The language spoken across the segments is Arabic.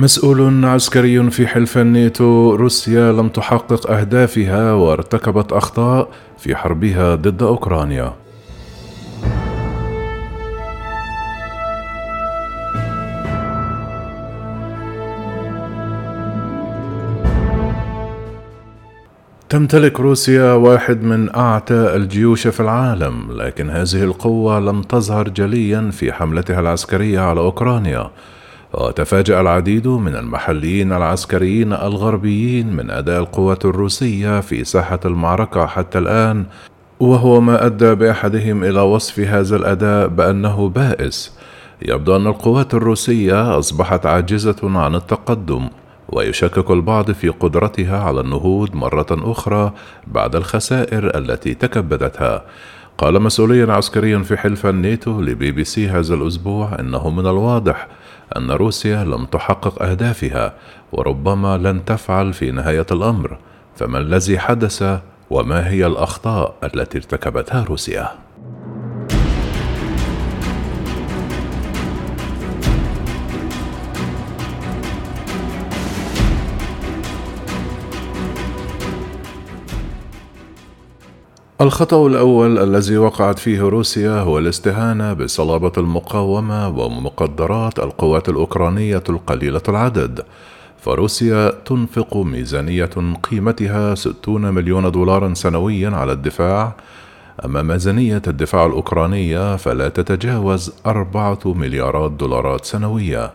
مسؤول عسكري في حلف الناتو روسيا لم تحقق أهدافها وارتكبت أخطاء في حربها ضد أوكرانيا. تمتلك روسيا واحد من أعتى الجيوش في العالم، لكن هذه القوة لم تظهر جليا في حملتها العسكرية على أوكرانيا، وتفاجأ العديد من المحليين العسكريين الغربيين من أداء القوات الروسية في ساحة المعركة حتى الآن، وهو ما أدى بأحدهم إلى وصف هذا الأداء بأنه بائس. يبدو أن القوات الروسية أصبحت عاجزة عن التقدم ويشكك البعض في قدرتها على النهوض مرة أخرى بعد الخسائر التي تكبدتها. قال مسؤولي عسكري في حلف الناتو لبي بي سي هذا الأسبوع إنه من الواضح أن روسيا لم تحقق أهدافها وربما لن تفعل في نهاية الأمر، فما الذي حدث وما هي الأخطاء التي ارتكبتها روسيا؟ الخطأ الأول الذي وقعت فيه روسيا هو الاستهانة بصلابة المقاومة ومقدرات القوات الأوكرانية القليلة العدد، فروسيا تنفق ميزانية قيمتها 60 مليون دولار سنويا على الدفاع، أما ميزانية الدفاع الأوكرانية فلا تتجاوز أربعة مليارات دولارات سنوية.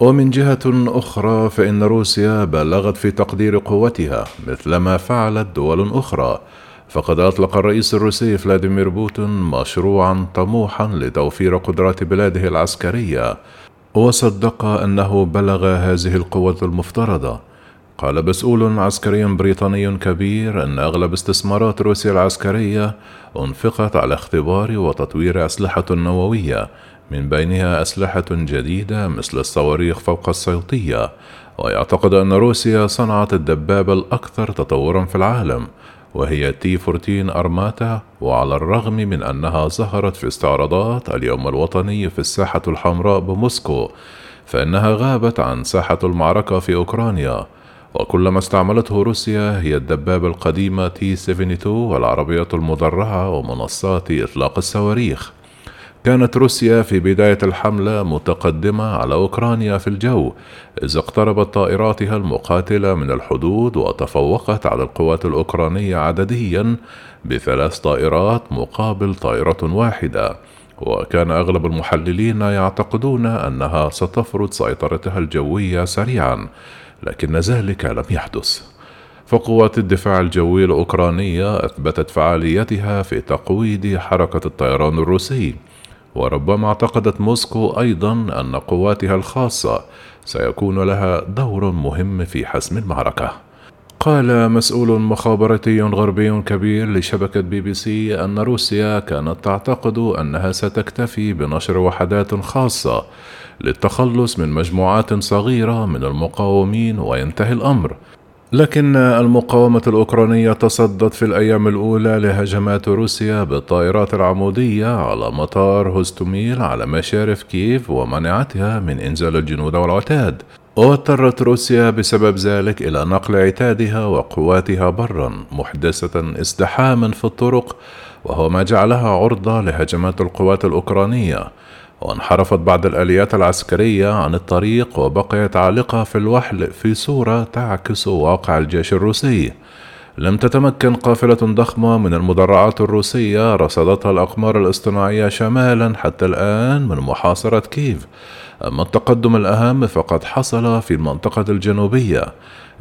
ومن جهة أخرى فإن روسيا بالغت في تقدير قوتها مثلما فعلت دول أخرى، فقد أطلق الرئيس الروسي فلاديمير بوتين مشروعا طموحا لتوفير قدرات بلاده العسكرية. وصدق أنه بلغ هذه القوة المفترضة. قال مسؤول عسكري بريطاني كبير أن أغلب استثمارات روسيا العسكرية أنفقت على اختبار وتطوير أسلحة نووية من بينها أسلحة جديدة مثل الصواريخ فوق الصوتية ويعتقد أن روسيا صنعت الدبابة الأكثر تطورا في العالم. وهي تي 14 أرماتا وعلى الرغم من أنها ظهرت في استعراضات اليوم الوطني في الساحة الحمراء بموسكو فإنها غابت عن ساحة المعركة في أوكرانيا. وكل ما استعملته روسيا هي الدبابة القديمة تي 72 والعربية المدرعة ومنصات إطلاق الصواريخ. كانت روسيا في بداية الحملة متقدمة على أوكرانيا في الجو إذ اقتربت طائراتها المقاتلة من الحدود وتفوقت على القوات الأوكرانية عدديا بثلاث طائرات مقابل طائرة واحدة. وكان أغلب المحللين يعتقدون أنها ستفرض سيطرتها الجوية سريعا لكن ذلك لم يحدث. فقوات الدفاع الجوي الأوكرانية أثبتت فعاليتها في تقويض حركة الطيران الروسي. وربما اعتقدت موسكو أيضا أن قواتها الخاصة. سيكون لها دور مهم في حسم المعركة. قال مسؤول مخابراتي غربي كبير لشبكة بي بي سي أن روسيا كانت تعتقد أنها ستكتفي بنشر وحدات خاصة للتخلص من مجموعات صغيرة من المقاومين وينتهي الأمر. لكن المقاومة الأوكرانية تصدت في الأيام الأولى لهجمات روسيا بالطائرات العمودية على مطار هوستوميل على مشارف كييف ومنعتها من إنزال الجنود والعتاد. واضطرت روسيا بسبب ذلك إلى نقل عتادها وقواتها برا محدثة ازدحاما في الطرق وهو ما جعلها عرضة لهجمات القوات الأوكرانية. وانحرفت بعض الآليات العسكرية عن الطريق وبقيت عالقة في الوحل في صورة تعكس واقع الجيش الروسي. لم تتمكن قافلة ضخمة من المدرعات الروسية رصدتها الأقمار الاصطناعية شمالا حتى الآن من محاصرة كييف. أما التقدم الأهم فقد حصل في المنطقة الجنوبية.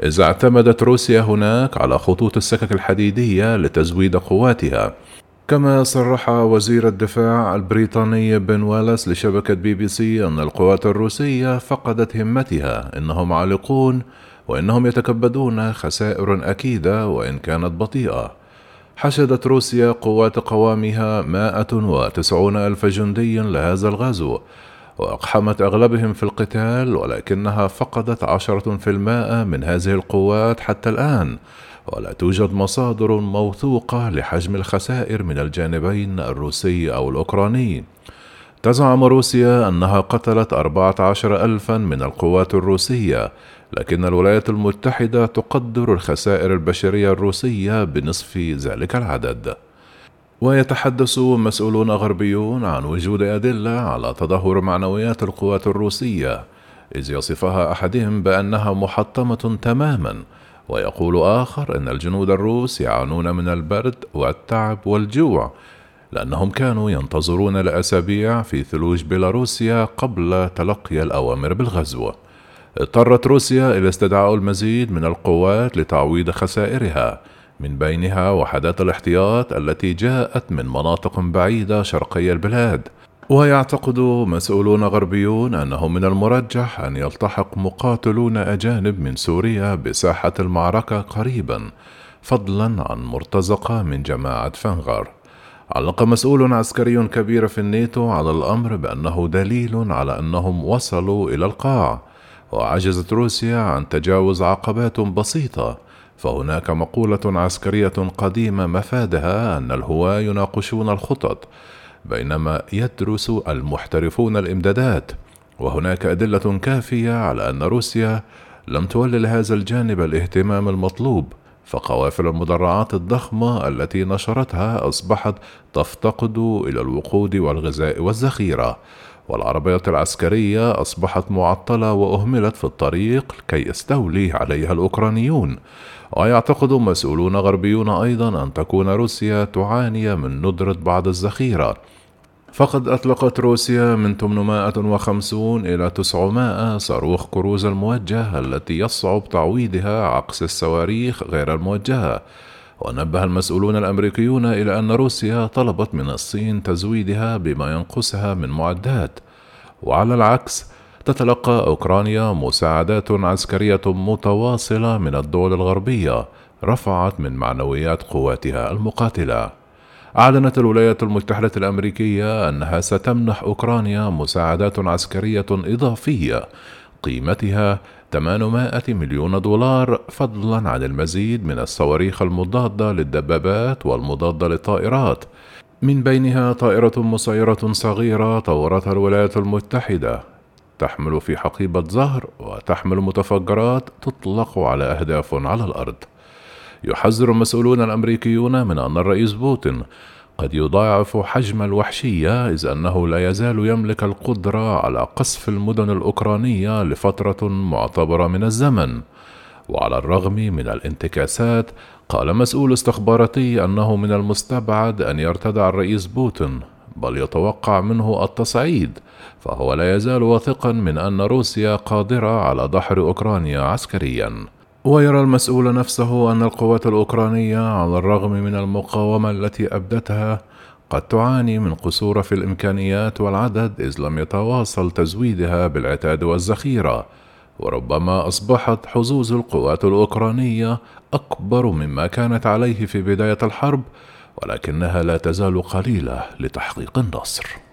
إذا اعتمدت روسيا هناك على خطوط السكك الحديدية لتزويد قواتها. كما صرح وزير الدفاع البريطاني بن والاس لشبكة بي بي سي أن القوات الروسية فقدت همتها إنهم عالقون وإنهم يتكبدون خسائر أكيدة وإن كانت بطيئة. حشدت روسيا قوات قوامها مائة وتسعون ألف جندي لهذا الغزو وأقحمت أغلبهم في القتال ولكنها فقدت عشرة في المائة من هذه القوات حتى الآن. ولا توجد مصادر موثوقة لحجم الخسائر من الجانبين الروسي أو الأوكراني. تزعم روسيا أنها قتلت 14 ألفا من القوات الروسية لكن الولايات المتحدة تقدر الخسائر البشرية الروسية بنصف ذلك العدد. ويتحدث مسؤولون غربيون عن وجود أدلة على تدهور معنويات القوات الروسية إذ يصفها أحدهم بأنها محطمة تماما ويقول آخر أن الجنود الروس يعانون من البرد والتعب والجوع لأنهم كانوا ينتظرون لأسابيع في ثلوج بيلاروسيا قبل تلقي الأوامر بالغزو. اضطرت روسيا إلى استدعاء المزيد من القوات لتعويض خسائرها، من بينها وحدات الاحتياط التي جاءت من مناطق بعيدة شرقي البلاد. ويعتقد مسؤولون غربيون أنه من المرجح أن يلتحق مقاتلون أجانب من سوريا بساحة المعركة قريبا، فضلا عن مرتزقة من جماعة فنغر. علق مسؤول عسكري كبير في الناتو على الأمر بأنه دليل على أنهم وصلوا إلى القاع وعجزت روسيا عن تجاوز عقبات بسيطة فهناك مقولة عسكرية قديمة مفادها أن الهواة يناقشون الخطط بينما يدرس المحترفون الإمدادات وهناك أدلة كافية على أن روسيا لم تولي لهذا الجانب الاهتمام المطلوب فقوافل المدرعات الضخمة التي نشرتها أصبحت تفتقد إلى الوقود والغذاء والذخيرة، والعربيات العسكرية أصبحت معطلة وأهملت في الطريق كي يستولي عليها الأوكرانيون، ويعتقد مسؤولون غربيون أيضا أن تكون روسيا تعاني من ندرة بعض الذخيرة، فقد أطلقت روسيا من 850 إلى 900 صاروخ كروز الموجه التي يصعب تعويضها عكس الصواريخ غير الموجهة. ونبه المسؤولون الأمريكيون إلى أن روسيا طلبت من الصين تزويدها بما ينقصها من معدات. وعلى العكس تتلقى أوكرانيا مساعدات عسكرية متواصلة من الدول الغربية رفعت من معنويات قواتها المقاتلة. أعلنت الولايات المتحدة الأمريكية أنها ستمنح أوكرانيا مساعدات عسكرية إضافية قيمتها 800 مليون دولار فضلا عن المزيد من الصواريخ المضادة للدبابات والمضادة للطائرات. من بينها طائرة مسيرة صغيرة طورتها الولايات المتحدة. تحمل في حقيبة زهر وتحمل متفجرات تطلق على أهداف على الأرض. يحذر المسؤولون الأمريكيون من أن الرئيس بوتين قد يضاعف حجم الوحشية إذ أنه لا يزال يملك القدرة على قصف المدن الأوكرانية لفترة معتبرة من الزمن. وعلى الرغم من الانتكاسات قال مسؤول استخباراتي أنه من المستبعد أن يرتدع الرئيس بوتين بل يتوقع منه التصعيد فهو لا يزال واثقا من أن روسيا قادرة على دحر أوكرانيا عسكريا. ويرى المسؤول نفسه أن القوات الأوكرانية على الرغم من المقاومة التي أبدتها قد تعاني من قصور في الإمكانيات والعدد إذ لم يتواصل تزويدها بالعتاد والذخيرة وربما أصبحت حظوظ القوات الأوكرانية أكبر مما كانت عليه في بداية الحرب ولكنها لا تزال قليلة لتحقيق النصر.